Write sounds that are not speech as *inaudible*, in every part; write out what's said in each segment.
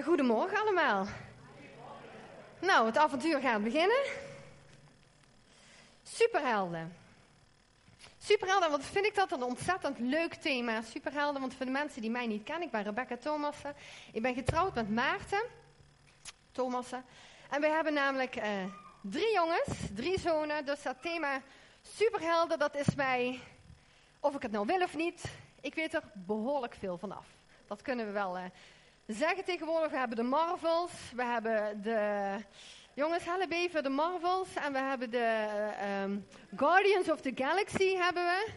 En goedemorgen allemaal. Nou, het avontuur gaat beginnen. Superhelden. Superhelden, wat vind ik dat een ontzettend leuk thema. Superhelden, want voor de mensen die mij niet kennen, ik ben Rebecca Thomassen. Ik ben getrouwd met Maarten Thomassen. En we hebben namelijk uh, drie jongens, drie zonen. Dus dat thema superhelden, dat is mij, of ik het nou wil of niet, ik weet er behoorlijk veel vanaf. Dat kunnen we wel uh, zeggen tegenwoordig. We hebben de Marvels, we hebben de... Jongens, help even de Marvels. En we hebben de um, Guardians of the Galaxy hebben we.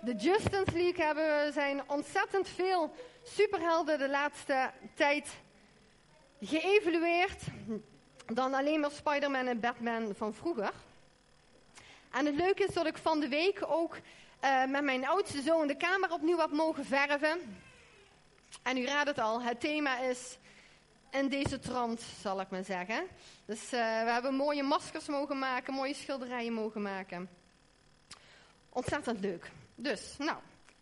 De Justice League hebben we. Zijn ontzettend veel superhelden de laatste tijd geëvalueerd. Dan alleen maar Spider-Man en Batman van vroeger. En het leuke is dat ik van de week ook uh, met mijn oudste zoon de kamer opnieuw heb mogen verven. En u raadt het al, het thema is in deze trant, zal ik maar zeggen. Dus uh, we hebben mooie maskers mogen maken, mooie schilderijen mogen maken. Ontzettend leuk. Dus, nou,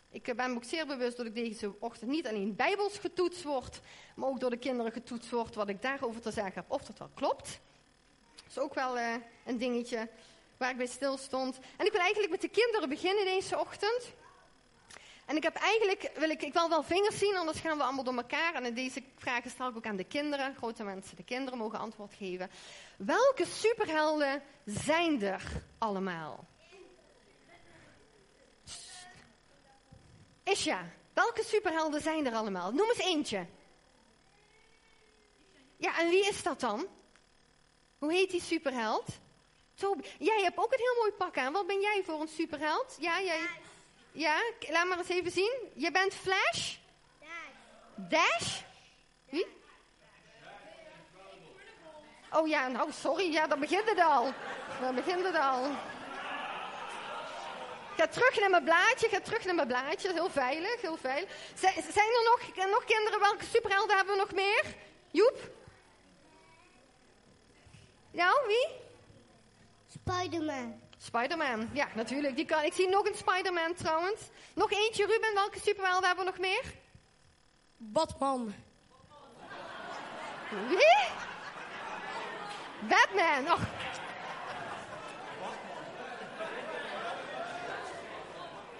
ik ben ook zeer bewust dat ik deze ochtend niet alleen bijbels getoetst word, maar ook door de kinderen getoetst word wat ik daarover te zeggen heb, of dat wel klopt. Dat is ook wel uh, een dingetje waar ik bij stil stond. En ik wil eigenlijk met de kinderen beginnen deze ochtend. En ik heb eigenlijk, wil ik, ik wil wel vingers zien, anders gaan we allemaal door elkaar. En deze vragen stel ik ook aan de kinderen, grote mensen, de kinderen mogen antwoord geven. Welke superhelden zijn er allemaal? Isha, welke superhelden zijn er allemaal? Noem eens eentje. Ja, en wie is dat dan? Hoe heet die superheld? Toby. Jij hebt ook een heel mooi pak aan. Wat ben jij voor een superheld? Ja, jij... Ja, laat maar eens even zien. Je bent Flash? Dash. Dash? Wie? Oh ja, nou sorry, ja, dan begint het al. Dan begint het al. Ga terug naar mijn blaadje, ga terug naar mijn blaadje. Heel veilig, heel veilig. Zijn er nog, nog kinderen? Welke superhelden hebben we nog meer? Joep? Nou, wie? Spider-Man. Spider-Man, ja, natuurlijk. Die kan. Ik zie nog een Spider-Man trouwens. Nog eentje, Ruben. Welke superhelden hebben we nog meer? Batman. Wie? Batman. Och.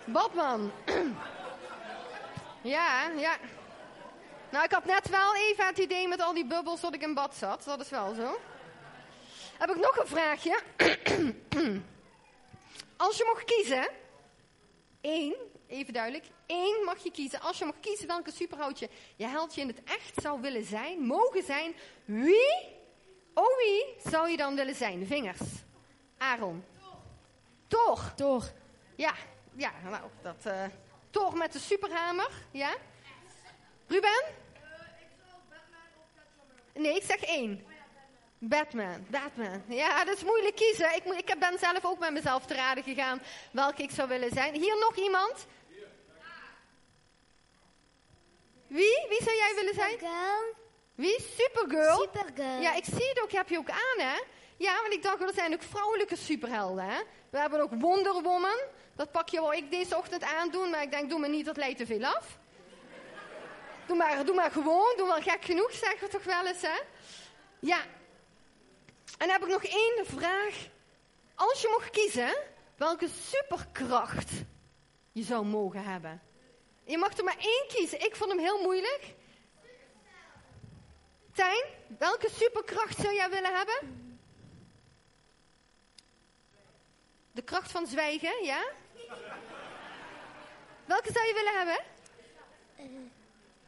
Batman. *clears throat* ja, ja. Nou, ik had net wel even het idee met al die bubbels dat ik in bad zat. Dat is wel zo. Heb ik nog een vraagje? *clears throat* Als je mocht kiezen, één, even duidelijk, één mag je kiezen. Als je mag kiezen welke superhoutje je heldje in het echt zou willen zijn, mogen zijn, wie, oh wie, zou je dan willen zijn? Vingers. Aaron. Thor. Thor. Ja, ja, nou, dat, uh, Thor met de superhamer, ja? Ruben? Uh, ik zou Batman of Captain Nee, ik zeg één. Batman, Batman. Ja, dat is moeilijk kiezen. Ik, ik ben zelf ook met mezelf te raden gegaan welke ik zou willen zijn. Hier nog iemand? Wie? Wie zou jij willen zijn? Supergirl. Wie? Supergirl? Supergirl. Ja, ik zie het ook. Heb je ook aan, hè? Ja, want ik dacht, er zijn ook vrouwelijke superhelden, hè? We hebben ook Wonder Woman. Dat pak je wel ik deze ochtend aandoen, maar ik denk, doe me niet, dat leidt te veel af. Doe maar, doe maar gewoon, doe wel gek genoeg, zeggen we toch wel eens, hè? Ja, en dan heb ik nog één vraag. Als je mocht kiezen, welke superkracht je zou mogen hebben? Je mag er maar één kiezen. Ik vond hem heel moeilijk. Tijn, welke superkracht zou jij willen hebben? De kracht van zwijgen, ja? Welke zou je willen hebben? Uh,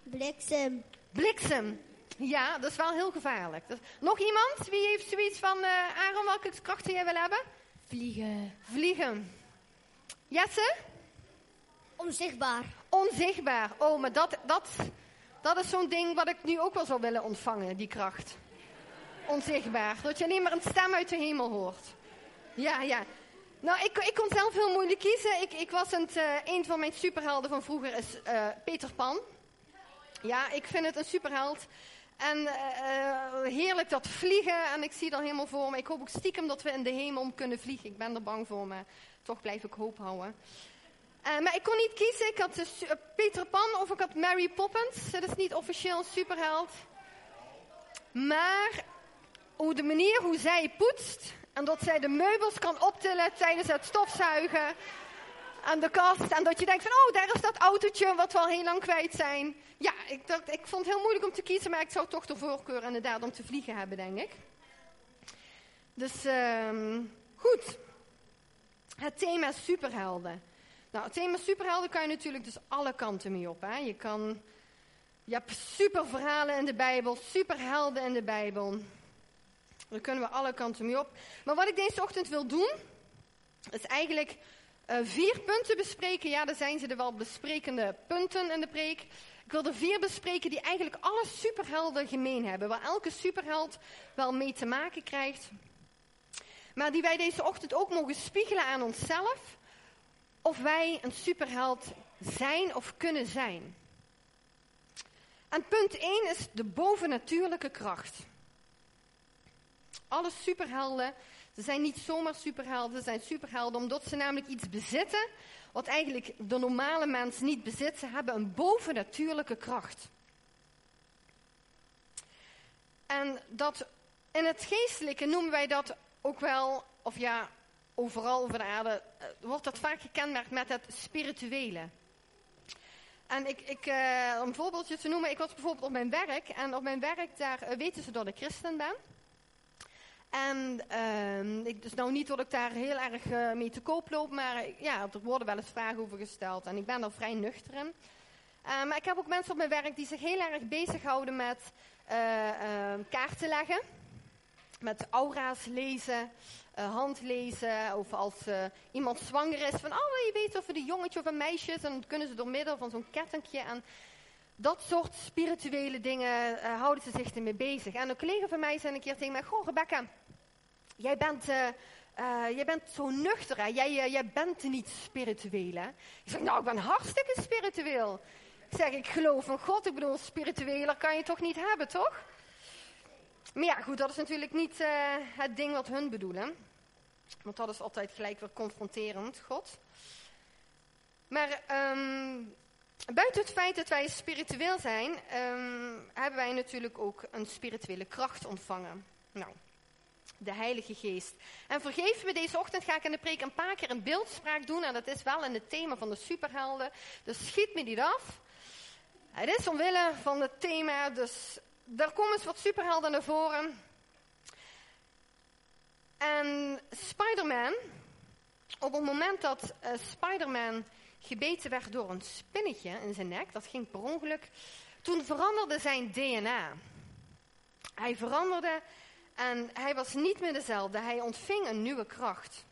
bliksem. Bliksem. Ja, dat is wel heel gevaarlijk. Dus, nog iemand? Wie heeft zoiets van, uh, Aaron, welke kracht zou jij willen hebben? Vliegen. Vliegen. Jesse? Onzichtbaar. Onzichtbaar. Oh, maar dat, dat, dat is zo'n ding wat ik nu ook wel zou willen ontvangen, die kracht. Onzichtbaar. Dat je alleen maar een stem uit de hemel hoort. Ja, ja. Nou, ik, ik kon zelf heel moeilijk kiezen. Ik, ik was het, uh, een van mijn superhelden van vroeger is uh, Peter Pan. Ja, ik vind het een superheld. En uh, heerlijk dat vliegen. En ik zie dat helemaal voor me. Ik hoop ook stiekem dat we in de hemel kunnen vliegen. Ik ben er bang voor, maar toch blijf ik hoop houden. Uh, maar ik kon niet kiezen. Ik had Peter Pan of ik had Mary Poppins. Dat is niet officieel een superheld. Maar hoe de manier hoe zij poetst en dat zij de meubels kan optillen tijdens het stofzuigen aan de kast. En dat je denkt van, oh, daar is dat autootje wat we al heel lang kwijt zijn. Ja, ik, dacht, ik vond het heel moeilijk om te kiezen, maar ik zou toch de voorkeur inderdaad om te vliegen hebben, denk ik. Dus ehm, goed. Het thema superhelden. Nou, het thema superhelden kan je natuurlijk dus alle kanten mee op. Hè? Je kan, je hebt superverhalen in de Bijbel, superhelden in de Bijbel. Daar kunnen we alle kanten mee op. Maar wat ik deze ochtend wil doen, is eigenlijk uh, vier punten bespreken. Ja, daar zijn ze de wel besprekende punten in de preek. Ik wil er vier bespreken die eigenlijk alle superhelden gemeen hebben. Waar elke superheld wel mee te maken krijgt. Maar die wij deze ochtend ook mogen spiegelen aan onszelf. Of wij een superheld zijn of kunnen zijn. En punt 1 is de bovennatuurlijke kracht. Alle superhelden, ze zijn niet zomaar superhelden, ze zijn superhelden omdat ze namelijk iets bezitten wat eigenlijk de normale mens niet bezit. Ze hebben een bovennatuurlijke kracht. En dat in het geestelijke noemen wij dat ook wel, of ja, overal over de aarde, uh, wordt dat vaak gekenmerkt met het spirituele. En ik, ik uh, om een voorbeeldje te noemen, ik was bijvoorbeeld op mijn werk. En op mijn werk, daar uh, weten ze dat ik christen ben. En ik, dus nou niet dat ik daar heel erg uh, mee te koop loop, maar ja, er worden wel eens vragen over gesteld. En ik ben daar vrij nuchter in. Uh, maar ik heb ook mensen op mijn werk die zich heel erg bezighouden met kaarten leggen. Met aura's lezen, handlezen. Of als iemand zwanger is, van oh, je weten of het een jongetje of een meisje is? En dan kunnen ze door middel van zo'n kettingje en dat soort spirituele dingen houden ze zich ermee bezig. En een collega van mij zei een keer tegen mij: Goh, Rebecca, jij bent, uh, jij bent zo nuchter, hè? Jij, jij bent niet spiritueel. Hè? Ik zeg: Nou, ik ben hartstikke spiritueel. Ik zeg: Ik geloof in God. Ik bedoel, spiritueler kan je toch niet hebben, toch? Maar ja, goed, dat is natuurlijk niet het ding wat hun bedoelen. Want dat is altijd gelijk weer confronterend, God. Maar um, Buiten het feit dat wij spiritueel zijn, um, hebben wij natuurlijk ook een spirituele kracht ontvangen. Nou, de Heilige Geest. En vergeef me, deze ochtend ga ik in de preek een paar keer een beeldspraak doen. En dat is wel in het thema van de superhelden. Dus schiet me niet af. Het is omwille van het thema, dus daar komen eens wat superhelden naar voren. En Spider-Man, op het moment dat uh, Spider-Man gebeten werd door een spinnetje in zijn nek, dat ging per ongeluk, toen veranderde zijn DNA. Hij veranderde en hij was niet meer dezelfde. Hij ontving een nieuwe kracht.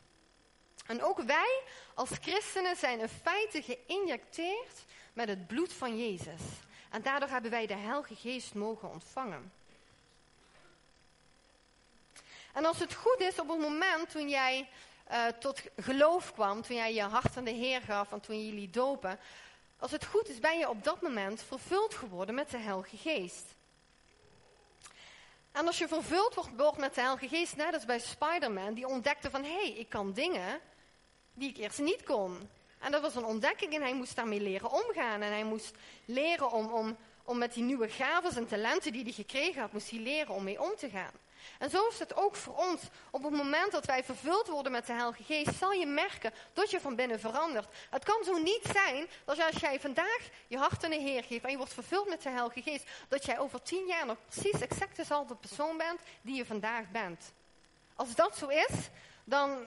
En ook wij als christenen zijn in feite geïnjecteerd met het bloed van Jezus. En daardoor hebben wij de Heilige Geest mogen ontvangen. En als het goed is, op het moment toen jij uh, tot geloof kwam, toen jij je hart aan de Heer gaf en toen jullie dopen, als het goed is, ben je op dat moment vervuld geworden met de Heilige Geest. En als je vervuld wordt met de Heilige Geest, net als bij Spider-Man, die ontdekte van, hé, hey, ik kan dingen die ik eerst niet kon. En dat was een ontdekking en hij moest daarmee leren omgaan. En hij moest leren om, om, om met die nieuwe gaven en talenten die hij gekregen had, moest hij leren om mee om te gaan. En zo is het ook voor ons. Op het moment dat wij vervuld worden met de Heilige Geest, zal je merken dat je van binnen verandert. Het kan zo niet zijn dat als jij vandaag je hart aan de Heer geeft en je wordt vervuld met de Heilige Geest, dat jij over tien jaar nog precies exact dezelfde persoon bent die je vandaag bent. Als dat zo is, dan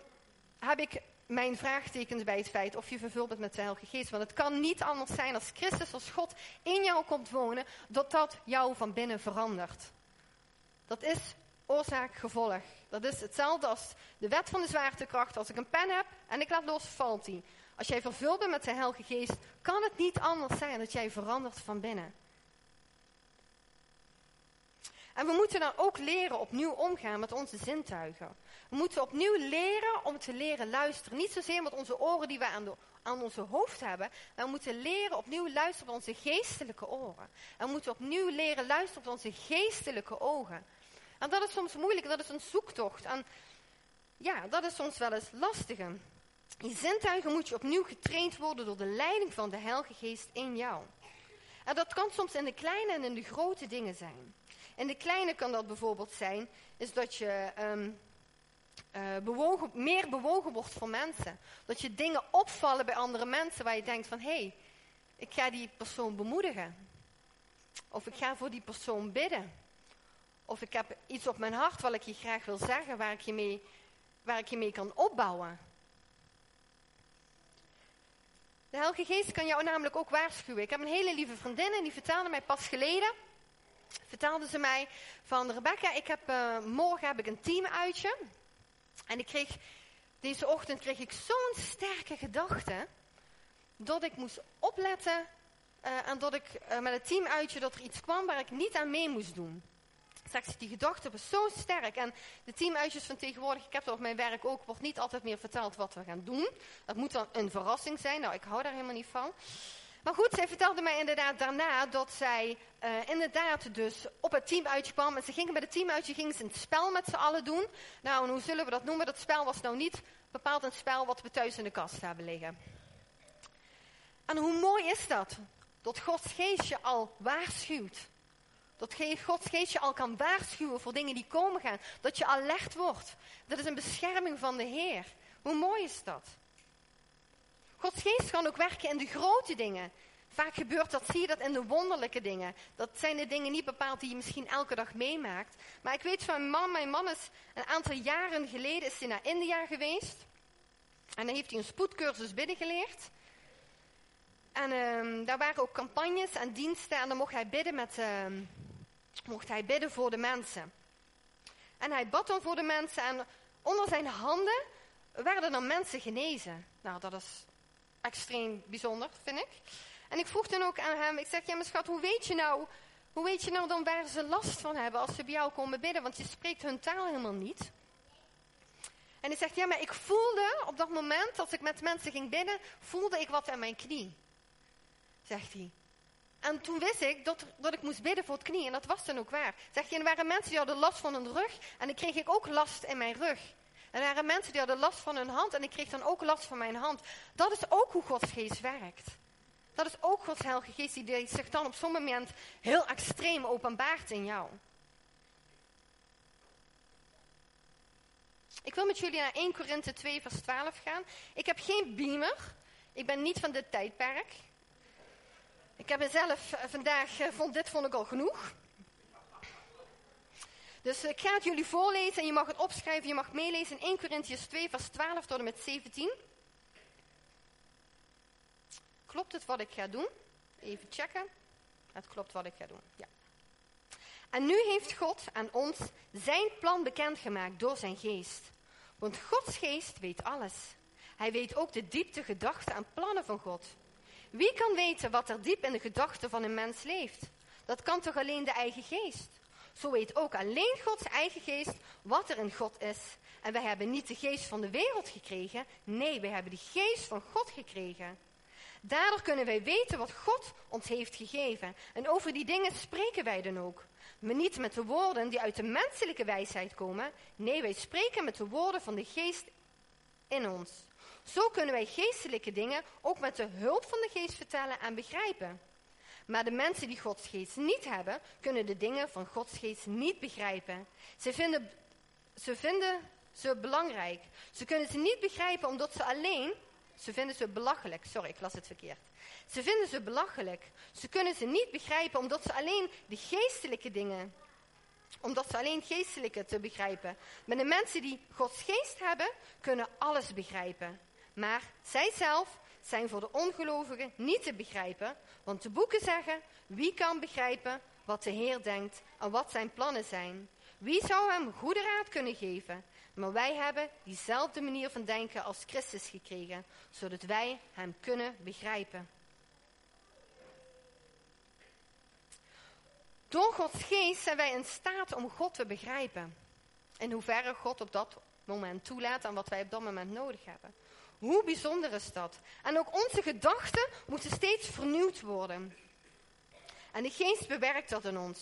heb ik mijn vraagtekens bij het feit of je vervuld bent met de Heilige Geest. Want het kan niet anders zijn als Christus, als God in jou komt wonen, dat dat jou van binnen verandert. Dat is oorzaak, gevolg. Dat is hetzelfde als de wet van de zwaartekracht. Als ik een pen heb en ik laat los, valt die. Als jij vervuld bent met de Heilige Geest, kan het niet anders zijn dat jij verandert van binnen. En we moeten dan ook leren opnieuw omgaan met onze zintuigen. We moeten opnieuw leren om te leren luisteren. Niet zozeer met onze oren die we aan, aan onze hoofd hebben. Maar we moeten leren opnieuw luisteren op onze geestelijke oren. En we moeten opnieuw leren luisteren op onze geestelijke ogen. En dat is soms moeilijk, dat is een zoektocht. En ja, dat is soms wel eens lastiger. Je zintuigen moet je opnieuw getraind worden door de leiding van de Heilige Geest in jou. En dat kan soms in de kleine en in de grote dingen zijn. In de kleine kan dat bijvoorbeeld zijn, is dat je ehm, eh, bewogen, meer bewogen wordt voor mensen. Dat je dingen opvallen bij andere mensen waar je denkt van, hé, hey, ik ga die persoon bemoedigen. Of ik ga voor die persoon bidden. Of ik heb iets op mijn hart wat ik je graag wil zeggen, waar ik je mee, waar ik je mee kan opbouwen. De Heilige Geest kan jou namelijk ook waarschuwen. Ik heb een hele lieve vriendin en die vertelde mij pas geleden, vertelde ze mij van Rebecca, ik heb, uh, morgen heb ik een teamuitje. En ik kreeg, deze ochtend kreeg ik zo'n sterke gedachte, dat ik moest opletten uh, en dat ik uh, met het teamuitje, dat er iets kwam waar ik niet aan mee moest doen. Straks, die gedachte was zo sterk. En de teamuitjes van tegenwoordig, ik heb dat op mijn werk ook, wordt niet altijd meer verteld wat we gaan doen. Dat moet dan een verrassing zijn. Nou, ik hou daar helemaal niet van. Maar goed, zij vertelde mij inderdaad daarna dat zij uh, inderdaad dus op het teamuitje kwam. En ze gingen bij het teamuitje gingen ze een spel met z'n allen doen. Nou, en hoe zullen we dat noemen? Dat spel was nou niet bepaald een spel wat we thuis in de kast hebben liggen. En hoe mooi is dat? Dat Gods geest je al waarschuwt. Dat Gods geest je al kan waarschuwen voor dingen die komen gaan. Dat je alert wordt. Dat is een bescherming van de Heer. Hoe mooi is dat? Gods geest kan ook werken in de grote dingen. Vaak gebeurt dat, zie je dat in de wonderlijke dingen. Dat zijn de dingen niet bepaald die je misschien elke dag meemaakt. Maar ik weet van mijn man, mijn man is een aantal jaren geleden is hij naar India geweest. En dan heeft hij een spoedcursus binnengeleerd. En um, daar waren ook campagnes en diensten en dan mocht hij bidden met, um, mocht hij bidden voor de mensen. En hij bad dan voor de mensen en onder zijn handen werden dan mensen genezen. Nou, dat is extreem bijzonder, vind ik. En ik vroeg dan ook aan hem, ik zeg, ja maar schat, hoe weet je nou, hoe weet je nou dan waar ze last van hebben als ze bij jou komen bidden? Want je spreekt hun taal helemaal niet. En hij zegt, ja maar ik voelde op dat moment, als ik met mensen ging bidden, voelde ik wat aan mijn knie. Zegt hij. En toen wist ik dat, dat ik moest bidden voor het knie. En dat was dan ook waar. Zegt hij, er waren mensen die hadden last van hun rug. En dan kreeg ik ook last in mijn rug. Er waren mensen die hadden last van hun hand. En ik kreeg dan ook last van mijn hand. Dat is ook hoe Gods geest werkt. Dat is ook Gods heilige geest die zich dan op zo'n moment heel extreem openbaart in jou. Ik wil met jullie naar 1 Korinthe 2 vers 12 gaan. Ik heb geen beamer. Ik ben niet van dit tijdperk. Ik heb mezelf eh, vandaag, eh, vond, dit vond ik al genoeg. Dus ik ga het jullie voorlezen en je mag het opschrijven, je mag meelezen in 1 Corinthians 2 vers 12 tot en met 17. Klopt het wat ik ga doen? Even checken. Het klopt wat ik ga doen, ja. En nu heeft God aan ons zijn plan bekendgemaakt door zijn geest. Want Gods geest weet alles. Hij weet ook de diepte, gedachten en plannen van God. Wie kan weten wat er diep in de gedachten van een mens leeft? Dat kan toch alleen de eigen geest? Zo weet ook alleen Gods eigen geest wat er in God is. En wij hebben niet de geest van de wereld gekregen. Nee, wij hebben de geest van God gekregen. Daardoor kunnen wij weten wat God ons heeft gegeven. En over die dingen spreken wij dan ook. Maar niet met de woorden die uit de menselijke wijsheid komen. Nee, wij spreken met de woorden van de geest in ons. Zo kunnen wij geestelijke dingen ook met de hulp van de geest vertellen en begrijpen. Maar de mensen die Gods geest niet hebben, kunnen de dingen van Gods geest niet begrijpen. Ze vinden, ze vinden ze belangrijk. Ze kunnen ze niet begrijpen omdat ze alleen, ze vinden ze belachelijk. Sorry, ik las het verkeerd. Ze vinden ze belachelijk. Ze kunnen ze niet begrijpen omdat ze alleen de geestelijke dingen, omdat ze alleen geestelijke te begrijpen. Maar de mensen die Gods geest hebben, kunnen alles begrijpen. Maar zij zelf zijn voor de ongelovigen niet te begrijpen, want de boeken zeggen, wie kan begrijpen wat de Heer denkt en wat zijn plannen zijn? Wie zou hem goede raad kunnen geven? Maar wij hebben diezelfde manier van denken als Christus gekregen, zodat wij hem kunnen begrijpen. Door Gods geest zijn wij in staat om God te begrijpen. In hoeverre God op dat moment toelaat en wat wij op dat moment nodig hebben. Hoe bijzonder is dat? En ook onze gedachten moeten steeds vernieuwd worden. En de geest bewerkt dat in ons.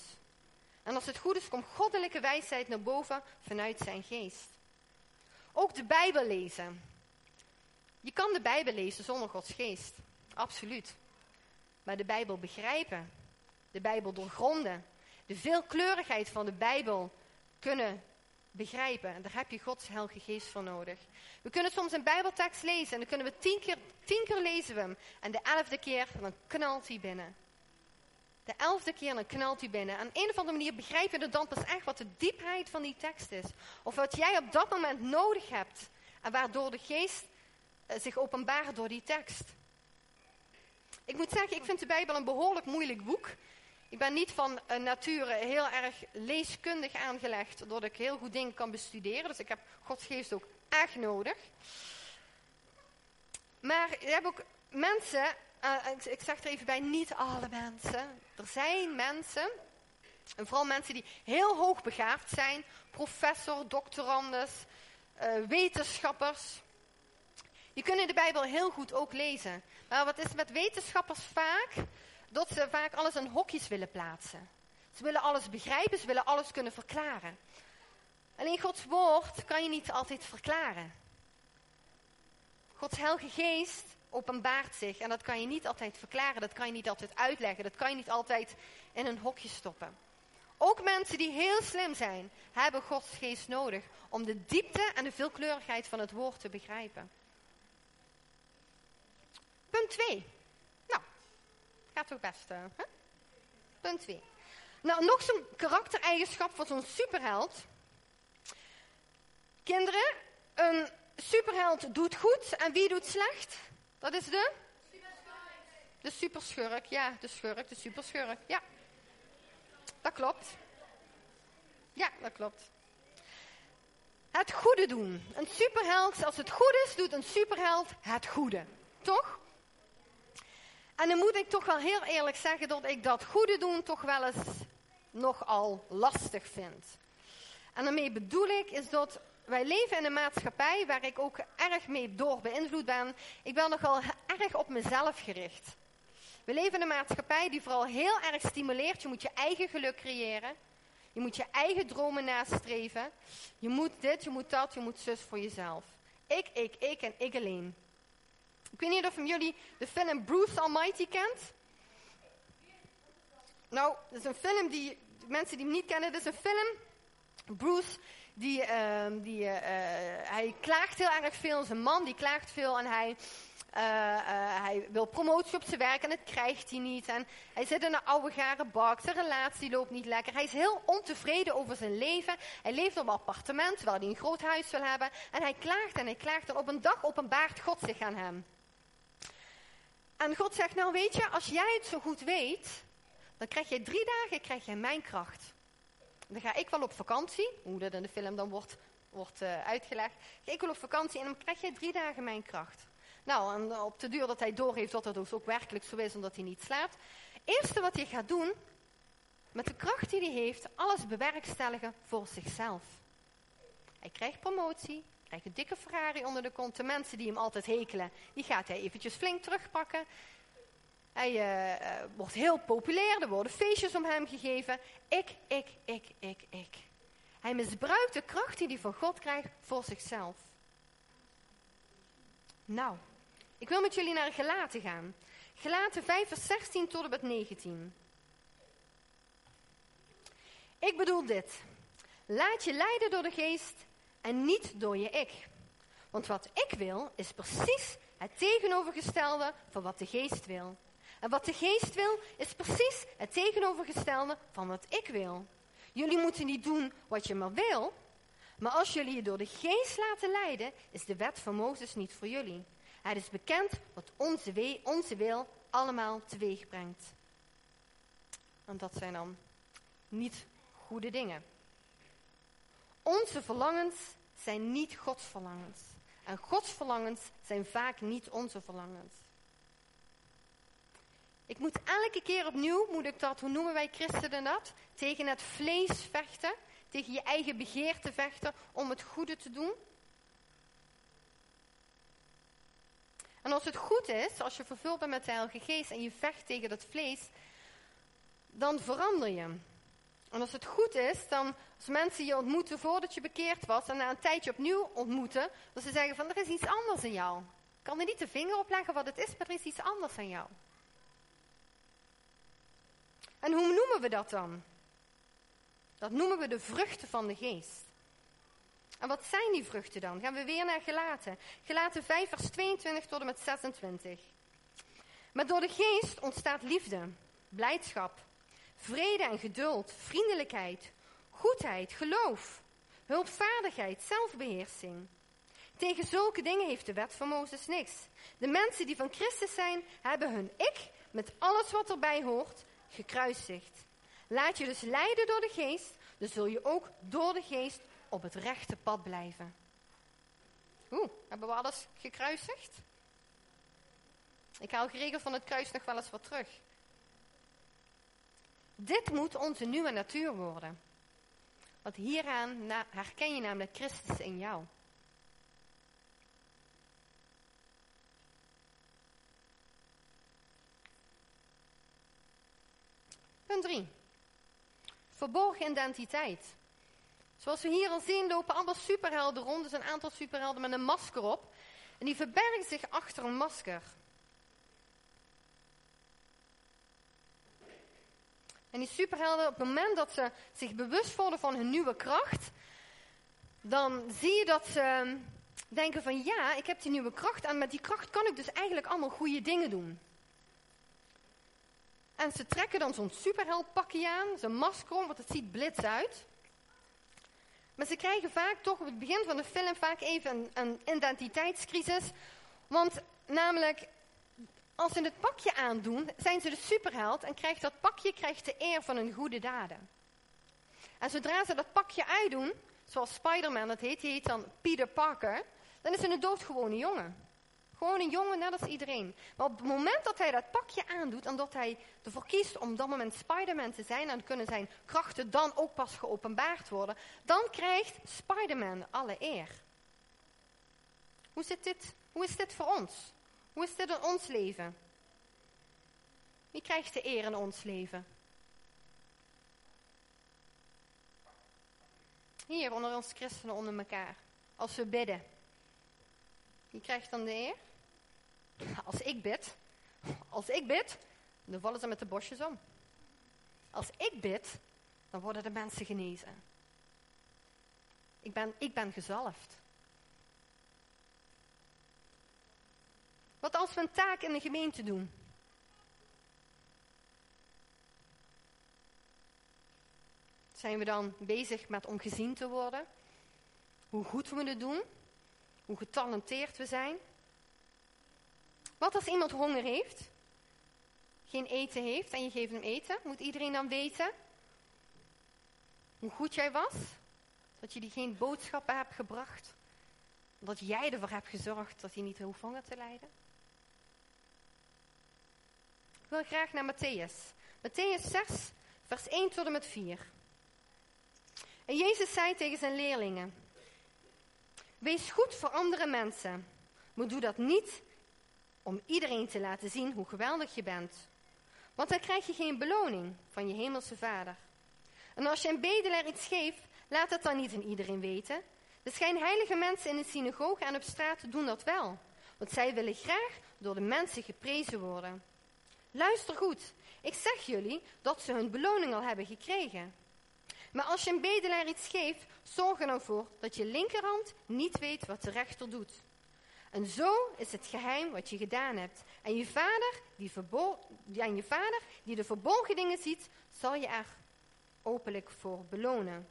En als het goed is, komt goddelijke wijsheid naar boven vanuit zijn geest. Ook de Bijbel lezen. Je kan de Bijbel lezen zonder Gods geest. Absoluut. maar de Bijbel begrijpen. De Bijbel doorgronden. De veelkleurigheid van de Bijbel kunnen begrijpen. En daar heb je Gods Heilige Geest voor nodig. We kunnen soms een Bijbeltekst lezen en dan kunnen we tien keer, tien keer lezen we hem. En de elfde keer, dan knalt hij binnen. De elfde keer, dan knalt hij binnen. Aan een of andere manier begrijp je dan pas echt wat de diepheid van die tekst is. Of wat jij op dat moment nodig hebt. En waardoor de geest eh, zich openbaart door die tekst. Ik moet zeggen, ik vind de Bijbel een behoorlijk moeilijk boek. Ik ben niet van uh, nature heel erg leeskundig aangelegd, doordat ik heel goed dingen kan bestuderen. Dus ik heb Gods geest ook echt nodig. Maar je hebt ook mensen, uh, ik, zeg er even bij, niet alle mensen. Er zijn mensen, en vooral mensen die heel hoog begaafd zijn, professor, doctorandus, uh, wetenschappers. Die kunnen de Bijbel heel goed ook lezen. Maar wat is met wetenschappers vaak? Dat ze vaak alles in hokjes willen plaatsen. Ze willen alles begrijpen, ze willen alles kunnen verklaren. Alleen Gods woord kan je niet altijd verklaren. Gods Heilige Geest openbaart zich en dat kan je niet altijd verklaren, dat kan je niet altijd uitleggen, dat kan je niet altijd in een hokje stoppen. Ook mensen die heel slim zijn, hebben Gods Geest nodig om de diepte en de veelkleurigheid van het woord te begrijpen. Punt 2. Gaat toch best. Punt 2. Nou, nog zo'n karaktereigenschap van zo'n superheld. Kinderen, een superheld doet goed en wie doet slecht? Dat is de? De superschurk, ja, de schurk, de superschurk, ja. Dat klopt. Ja, dat klopt. Het goede doen. Een superheld, als het goed is, doet een superheld het goede. Toch? En dan moet ik toch wel heel eerlijk zeggen dat ik dat goede doen toch wel eens nogal lastig vind. En daarmee bedoel ik is dat wij leven in een maatschappij waar ik ook erg mee door beïnvloed ben. Ik ben nogal erg op mezelf gericht. We leven in een maatschappij die vooral heel erg stimuleert. Je moet je eigen geluk creëren. Je moet je eigen dromen nastreven. Je moet dit, je moet dat, je moet zus voor jezelf. Ik, ik, ik en ik alleen. Ik weet niet of jullie de film Bruce Almighty kent. Nou, dat is een film die, mensen die hem niet kennen, dat is een film. Bruce, die, uh, die, uh, hij klaagt heel erg veel, zijn man die klaagt veel en hij, uh, hij wil promotie op zijn werk en dat krijgt hij niet. En hij zit in een oude garen bak, zijn relatie loopt niet lekker. Hij is heel ontevreden over zijn leven. Hij leeft op een appartement, terwijl hij een groot huis wil hebben. En hij klaagt en hij klaagt en op een dag openbaart God zich aan hem. En God zegt, nou weet je, als jij het zo goed weet, dan krijg je drie dagen krijg je mijn kracht. Dan ga ik wel op vakantie, hoe dat in de film dan wordt, wordt uh, uitgelegd. Ik wel op vakantie en dan krijg je drie dagen mijn kracht. Nou, en op de duur dat hij doorheeft dat het dus ook werkelijk zo is, omdat hij niet slaapt. Eerste wat hij gaat doen, met de kracht die hij heeft, alles bewerkstelligen voor zichzelf. Hij krijgt promotie, krijgt een dikke Ferrari onder de kont. De mensen die hem altijd hekelen, die gaat hij eventjes flink terugpakken. Hij uh, wordt heel populair, er worden feestjes om hem gegeven. Ik, ik, ik, ik, ik. Hij misbruikt de kracht die hij van God krijgt voor zichzelf. Nou, ik wil met jullie naar Gelaten gaan. Gelaten 5 vers 16 tot en met 19. Ik bedoel dit. Laat je leiden door de geest en niet door je ik. Want wat ik wil is precies het tegenovergestelde van wat de geest wil. En wat de geest wil is precies het tegenovergestelde van wat ik wil. Jullie moeten niet doen wat je maar wil, maar als jullie je door de geest laten leiden, is de wet van Mozes niet voor jullie. Het is bekend wat onze, onze wil allemaal teweeg brengt. En dat zijn dan niet goede dingen. Onze verlangens zijn niet Gods verlangens. En Gods verlangens zijn vaak niet onze verlangens. Ik moet elke keer opnieuw, moet ik dat, hoe noemen wij christenen dat? Tegen het vlees vechten, tegen je eigen begeerte vechten om het goede te doen. En als het goed is, als je vervuld bent met de Heilige Geest en je vecht tegen dat vlees, dan verander je. En als het goed is, dan als mensen je ontmoeten voordat je bekeerd was en na een tijdje opnieuw ontmoeten, dat ze zeggen van er is iets anders in jou. Ik kan er niet de vinger op leggen wat het is, maar er is iets anders in jou. En hoe noemen we dat dan? Dat noemen we de vruchten van de geest. En wat zijn die vruchten dan? Gaan we weer naar Gelaten. Gelaten 5, vers 22 tot en met 26. Maar door de geest ontstaat liefde, blijdschap, vrede en geduld, vriendelijkheid, goedheid, geloof, hulpvaardigheid, zelfbeheersing. Tegen zulke dingen heeft de wet van Mozes niks. De mensen die van Christus zijn, hebben hun ik, met alles wat erbij hoort, gekruisigd. Laat je dus leiden door de geest, dan zul je ook door de geest op het rechte pad blijven. Oeh, hebben we alles gekruisigd? Ik haal geregeld van het kruis nog wel eens wat terug. Dit moet onze nieuwe natuur worden. Want hieraan herken je namelijk Christus in jou. Punt 3. Verborgen identiteit. Zoals we hier al zien lopen allemaal superhelden rond. Dus een aantal superhelden met een masker op. En die verbergen zich achter een masker. En die superhelden, op het moment dat ze zich bewust worden van hun nieuwe kracht, dan zie je dat ze denken van ja, ik heb die nieuwe kracht en met die kracht kan ik dus eigenlijk allemaal goede dingen doen. En ze trekken dan zo'n superheldpakje aan, zo'n masker om, want het ziet blits uit. Maar ze krijgen vaak toch op het begin van de film vaak even een, een identiteitscrisis. Want namelijk, als ze het pakje aandoen, zijn ze de superheld en krijgt dat pakje krijgt de eer van hun goede daden. En zodra ze dat pakje uitdoen, zoals Spider-Man dat heet, die heet dan Peter Parker, dan is ze een doodgewone jongen. Gewoon een jongen, net als iedereen. Maar op het moment dat hij dat pakje aandoet en dat hij ervoor kiest om dat moment Spider-Man te zijn, en kunnen zijn krachten dan ook pas geopenbaard worden, dan krijgt Spider-Man alle eer. Hoe, zit dit, hoe is dit voor ons? Hoe is dit in ons leven? Wie krijgt de eer in ons leven? Hier onder ons christenen onder elkaar. Als we bidden. Wie krijgt dan de eer? *laughs* Als ik bid, als ik bid, dan vallen ze met de bosjes om. Als ik bid, dan worden de mensen genezen. Ik ben, ik ben gezalfd. Wat als we een taak in de gemeente doen? Zijn we dan bezig met om gezien te worden? Hoe goed we het doen? Hoe getalenteerd we zijn? Wat als iemand honger heeft? Geen eten heeft en je geeft hem eten? Moet iedereen dan weten hoe goed jij was? Dat je die geen boodschappen hebt gebracht? Dat jij ervoor hebt gezorgd dat hij niet hoeft honger te lijden? Wil graag naar Matthäus. Matthäus 6, vers 1 tot en met 4. En Jezus zei tegen zijn leerlingen: Wees goed voor andere mensen, maar doe dat niet om iedereen te laten zien hoe geweldig je bent. Want dan krijg je geen beloning van je hemelse vader. En als je een bedelaar iets geeft, laat het dan niet aan iedereen weten. De schijnheilige mensen in de synagoge en op straat doen dat wel. Want zij willen graag door de mensen geprezen worden. Luister goed, ik zeg jullie dat ze hun beloning al hebben gekregen. Maar als je een bedelaar iets geeft, zorg er dan voor dat je linkerhand niet weet wat de rechter doet. En zo is het geheim wat je gedaan hebt. En je vader, die, je vader, die de verborgen dingen ziet, zal je er openlijk voor belonen.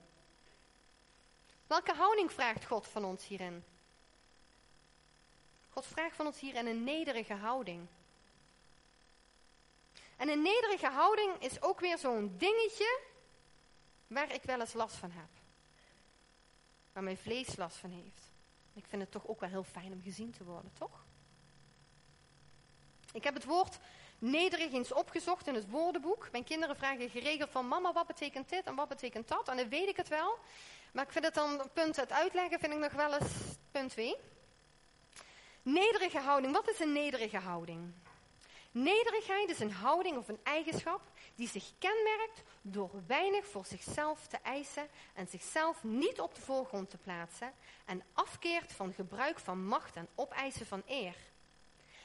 Welke houding vraagt God van ons hierin? God vraagt van ons hierin een nederige houding. En een nederige houding is ook weer zo'n dingetje waar ik wel eens last van heb. Waar mijn vlees last van heeft. Ik vind het toch ook wel heel fijn om gezien te worden, toch? Ik heb het woord nederig eens opgezocht in het woordenboek. Mijn kinderen vragen geregeld van mama, wat betekent dit en wat betekent dat? En dan weet ik het wel. Maar ik vind het dan, punt het uitleggen, vind ik nog wel eens punt 2. Nederige houding. Wat is een nederige houding? Nederigheid is een houding of een eigenschap die zich kenmerkt door weinig voor zichzelf te eisen en zichzelf niet op de voorgrond te plaatsen en afkeert van gebruik van macht en opeisen van eer.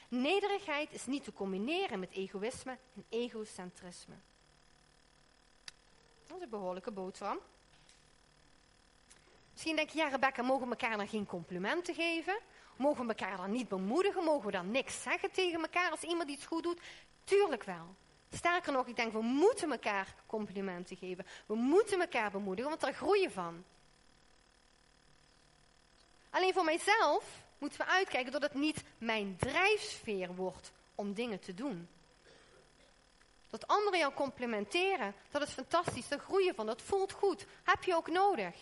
Nederigheid is niet te combineren met egoïsme en egocentrisme. Dat is een behoorlijke boterham. Misschien denk je, ja Rebecca, mogen we elkaar dan geen complimenten geven? Mogen we elkaar dan niet bemoedigen? Mogen we dan niks zeggen tegen elkaar als iemand iets goed doet? Tuurlijk wel. Sterker nog, ik denk, we moeten elkaar complimenten geven. We moeten elkaar bemoedigen, want daar groeien van. Alleen voor mijzelf moeten we uitkijken dat het niet mijn drijfsfeer wordt om dingen te doen. Dat anderen jou complimenteren, dat is fantastisch, daar groeien van, dat voelt goed. Heb je ook nodig.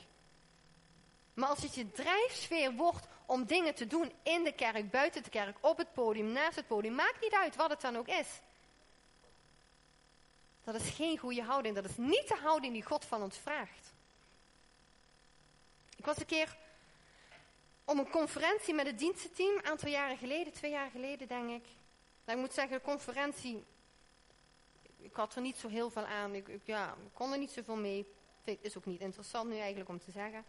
Maar als het je drijfsfeer wordt om dingen te doen in de kerk, buiten de kerk, op het podium, naast het podium, maakt niet uit wat het dan ook is. Dat is geen goede houding. Dat is niet de houding die God van ons vraagt. Ik was een keer om een conferentie met het dienstenteam, een aantal jaren geleden, twee jaar geleden denk ik. Nou, ik moet zeggen, de conferentie, ik had er niet zo heel veel aan. Ik, ja, ik kon er niet zoveel mee. Is ook niet interessant nu eigenlijk om te zeggen.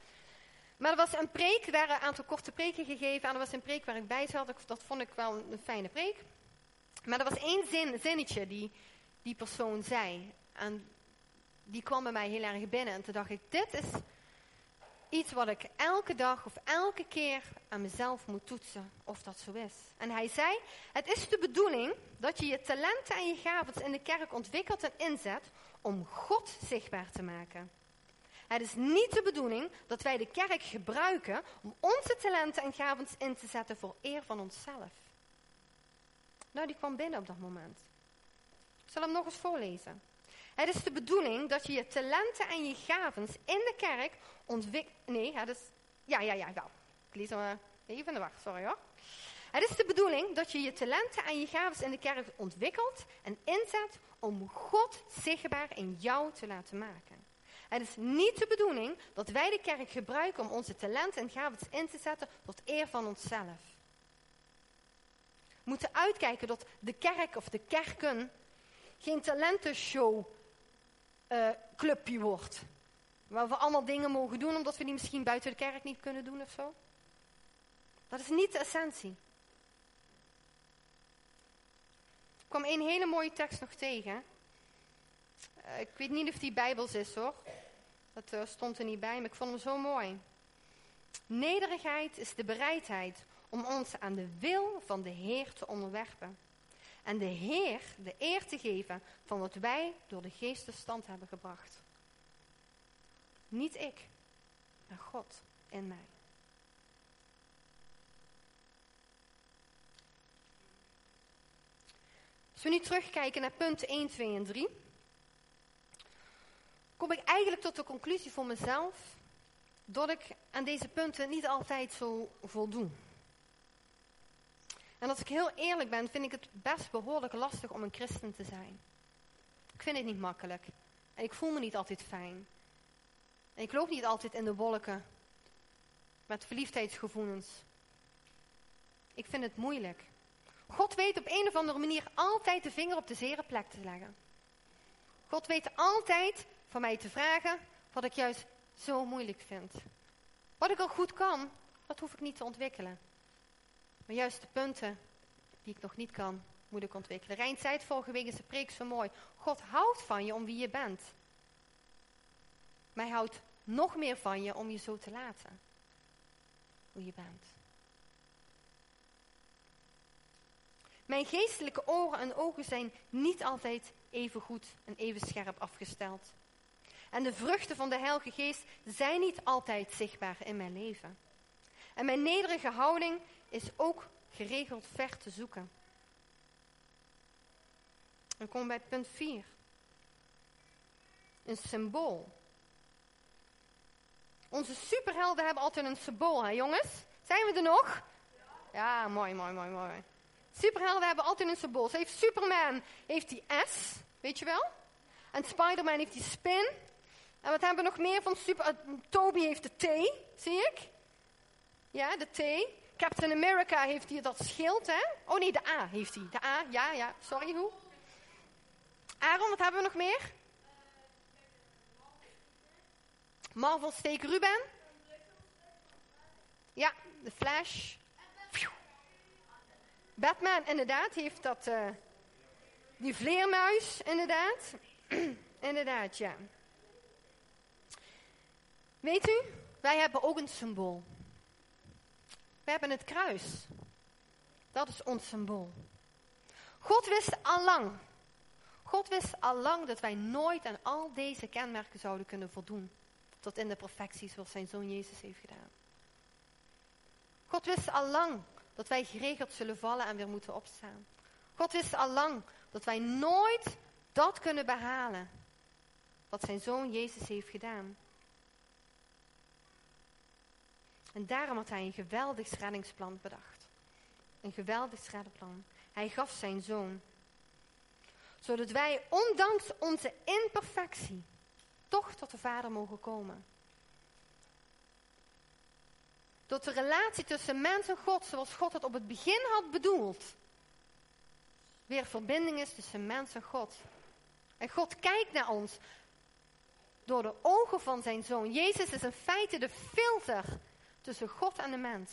Maar er was een preek, er waren een aantal korte preken gegeven. En er was een preek waar ik bij zat. Dat vond ik wel een fijne preek. Maar er was één zin, zinnetje die die persoon zei. En die kwam bij mij heel erg binnen. En toen dacht ik, dit is iets wat ik elke dag of elke keer aan mezelf moet toetsen of dat zo is. En hij zei, het is de bedoeling dat je je talenten en je gaven in de kerk ontwikkelt en inzet om God zichtbaar te maken. Het is niet de bedoeling dat wij de kerk gebruiken om onze talenten en gaven in te zetten voor eer van onszelf. Nou, die kwam binnen op dat moment. Ik zal hem nog eens voorlezen. Het is de bedoeling dat je je talenten en je gaven in de kerk ontwikkelt. Nee, het is. Ja, ja, ja, wel. Ik lees hem even in de wacht, sorry hoor. Het is de bedoeling dat je je talenten en je gaven in de kerk ontwikkelt en inzet om God zichtbaar in jou te laten maken. Het is niet de bedoeling dat wij de kerk gebruiken om onze talenten en gaven in te zetten tot eer van onszelf. We moeten uitkijken dat de kerk of de kerken geen talentenshow uh, clubje wordt. Waar we allemaal dingen mogen doen omdat we die misschien buiten de kerk niet kunnen doen of zo. Dat is niet de essentie. Ik kwam een hele mooie tekst nog tegen. Uh, ik weet niet of die bijbels is hoor. Dat uh, stond er niet bij, maar ik vond hem zo mooi. Nederigheid is de bereidheid om ons aan de wil van de Heer te onderwerpen. En de Heer de eer te geven van wat wij door de geest stand hebben gebracht. Niet ik, maar God in mij. Als we nu terugkijken naar punten 1, 2 en 3, kom ik eigenlijk tot de conclusie voor mezelf dat ik aan deze punten niet altijd zo voldoe. En als ik heel eerlijk ben, vind ik het best behoorlijk lastig om een christen te zijn. Ik vind het niet makkelijk. En ik voel me niet altijd fijn. En ik loop niet altijd in de wolken met verliefdheidsgevoelens. Ik vind het moeilijk. God weet op een of andere manier altijd de vinger op de zere plek te leggen. God weet altijd van mij te vragen wat ik juist zo moeilijk vind. Wat ik al goed kan, dat hoef ik niet te ontwikkelen. Maar juist de punten die ik nog niet kan, moet ik ontwikkelen. Rijn zei het vorige week in zijn preek zo mooi. God houdt van je om wie je bent. Maar houdt nog meer van je om je zo te laten. Hoe je bent. Mijn geestelijke oren en ogen zijn niet altijd even goed en even scherp afgesteld. En de vruchten van de Heilige Geest zijn niet altijd zichtbaar in mijn leven. En mijn nederige houding is ook geregeld ver te zoeken. Dan we bij punt 4. Een symbool. Onze superhelden hebben altijd een symbool, hè jongens? Zijn we er nog? Ja, mooi, mooi, mooi, mooi. Superhelden hebben altijd een symbool. Ze heeft Superman heeft die S, weet je wel? En Spider-Man heeft die spin. En wat hebben we nog meer van super... Uh, Toby heeft de T, zie ik? Ja, de T. Captain America heeft hier dat schild, hè? Oh nee, de A heeft hij. De A, ja, ja. Sorry, hoe? Aaron, wat hebben we nog meer? Marvel steek Ruben. Ja, de Flash. Batman, inderdaad, heeft dat... Uh, die vleermuis, inderdaad. *clears throat* inderdaad, ja. Weet u, wij hebben ook een symbool. We hebben het kruis. Dat is ons symbool. God wist al lang. God wist al lang dat wij nooit aan al deze kenmerken zouden kunnen voldoen. Tot in de perfectie zoals zijn zoon Jezus heeft gedaan. God wist al lang dat wij geregeld zullen vallen en weer moeten opstaan. God wist al lang dat wij nooit dat kunnen behalen wat zijn zoon Jezus heeft gedaan. En daarom had hij een geweldig reddingsplan bedacht. Een geweldig reddingsplan. Hij gaf zijn zoon. Zodat wij, ondanks onze imperfectie, toch tot de Vader mogen komen. Tot de relatie tussen mens en God, zoals God het op het begin had bedoeld, weer verbinding is tussen mens en God. En God kijkt naar ons door de ogen van zijn zoon. Jezus is in feite de filter tussen God en de mens.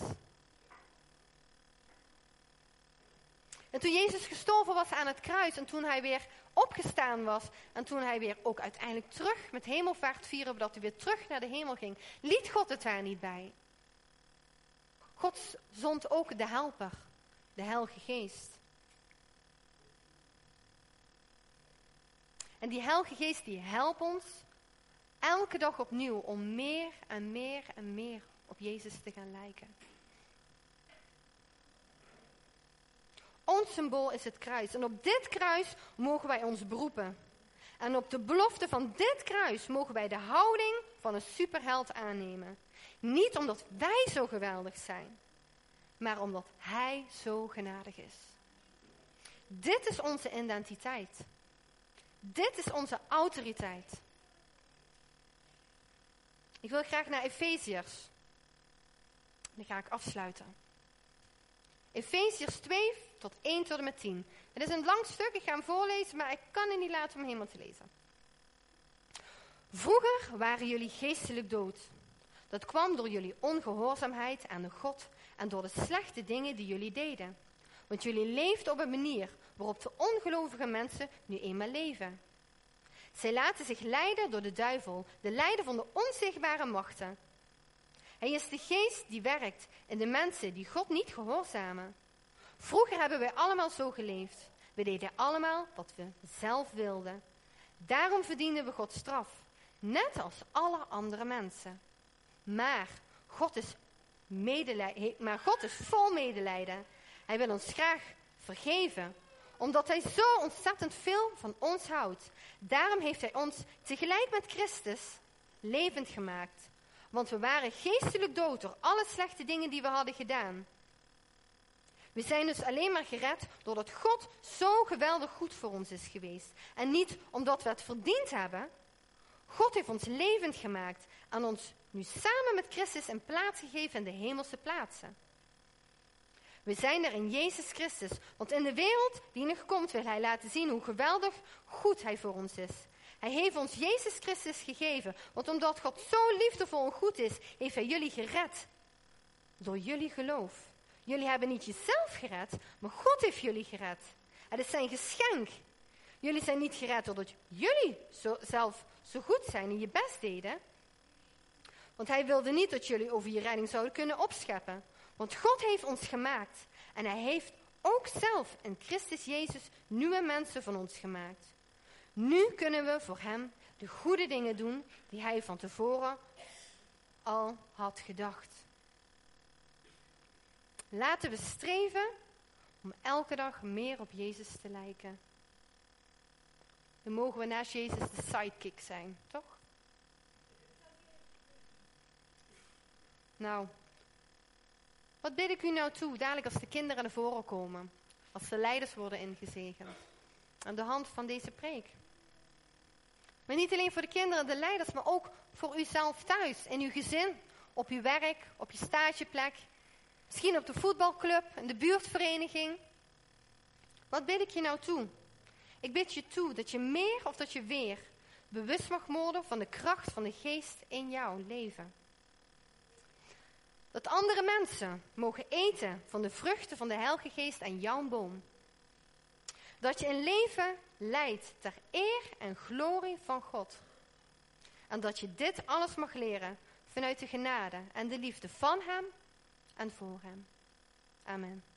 En toen Jezus gestorven was aan het kruis en toen hij weer opgestaan was en toen hij weer ook uiteindelijk terug met hemelvaart vieren, dat hij weer terug naar de hemel ging, liet God het daar niet bij. God zond ook de helper, de Heilige Geest. En die Heilige Geest die helpt ons elke dag opnieuw om meer en meer en meer op Jezus te gaan lijken. Ons symbool is het kruis. En op dit kruis mogen wij ons beroepen. En op de belofte van dit kruis mogen wij de houding van een superheld aannemen. Niet omdat wij zo geweldig zijn, maar omdat Hij zo genadig is. Dit is onze identiteit. Dit is onze autoriteit. Ik wil graag naar Efeziërs. Dan ga ik afsluiten. Efeziërs 2 tot 1 tot en met 10. Het is een lang stuk, ik ga hem voorlezen, maar ik kan het niet laten om helemaal te lezen. Vroeger waren jullie geestelijk dood. Dat kwam door jullie ongehoorzaamheid aan de God en door de slechte dingen die jullie deden. Want jullie leefden op een manier waarop de ongelovige mensen nu eenmaal leven. Zij laten zich leiden door de duivel, de leider van de onzichtbare machten. Hij is de geest die werkt in de mensen die God niet gehoorzamen. Vroeger hebben wij allemaal zo geleefd. We deden allemaal wat we zelf wilden. Daarom verdienen we Gods straf, net als alle andere mensen. Maar God is, maar God is vol medelijden. Hij wil ons graag vergeven, omdat Hij zo ontzettend veel van ons houdt. Daarom heeft Hij ons tegelijk met Christus levend gemaakt. Want we waren geestelijk dood door alle slechte dingen die we hadden gedaan. We zijn dus alleen maar gered doordat God zo geweldig goed voor ons is geweest. En niet omdat we het verdiend hebben. God heeft ons levend gemaakt en ons nu samen met Christus een plaats gegeven in de hemelse plaatsen. We zijn er in Jezus Christus, want in de wereld die nog komt wil Hij laten zien hoe geweldig goed Hij voor ons is. Hij heeft ons Jezus Christus gegeven, want omdat God zo liefdevol en goed is, heeft Hij jullie gered. Door jullie geloof. Jullie hebben niet jezelf gered, maar God heeft jullie gered. Het is zijn geschenk. Jullie zijn niet gered doordat jullie zo, zelf zo goed zijn en je best deden. Want hij wilde niet dat jullie over je redding zouden kunnen opscheppen. Want God heeft ons gemaakt. En hij heeft ook zelf in Christus Jezus nieuwe mensen van ons gemaakt. Nu kunnen we voor hem de goede dingen doen die hij van tevoren al had gedacht. Laten we streven om elke dag meer op Jezus te lijken. Dan mogen we naast Jezus de sidekick zijn, toch? Nou, wat bid ik u nou toe, dadelijk als de kinderen naar voren komen, als de leiders worden ingezegend, aan de hand van deze preek. Maar niet alleen voor de kinderen, de leiders, maar ook voor uzelf thuis, in uw gezin, op uw werk, op je stageplek, misschien op de voetbalclub, in de buurtvereniging. Wat bid ik je nou toe? Ik bid je toe dat je meer of dat je weer bewust mag worden van de kracht van de geest in jouw leven. Dat andere mensen mogen eten van de vruchten van de Heilige Geest aan jouw boom. Dat je een leven leidt ter eer en glorie van God. En dat je dit alles mag leren vanuit de genade en de liefde van Hem en voor Hem. Amen.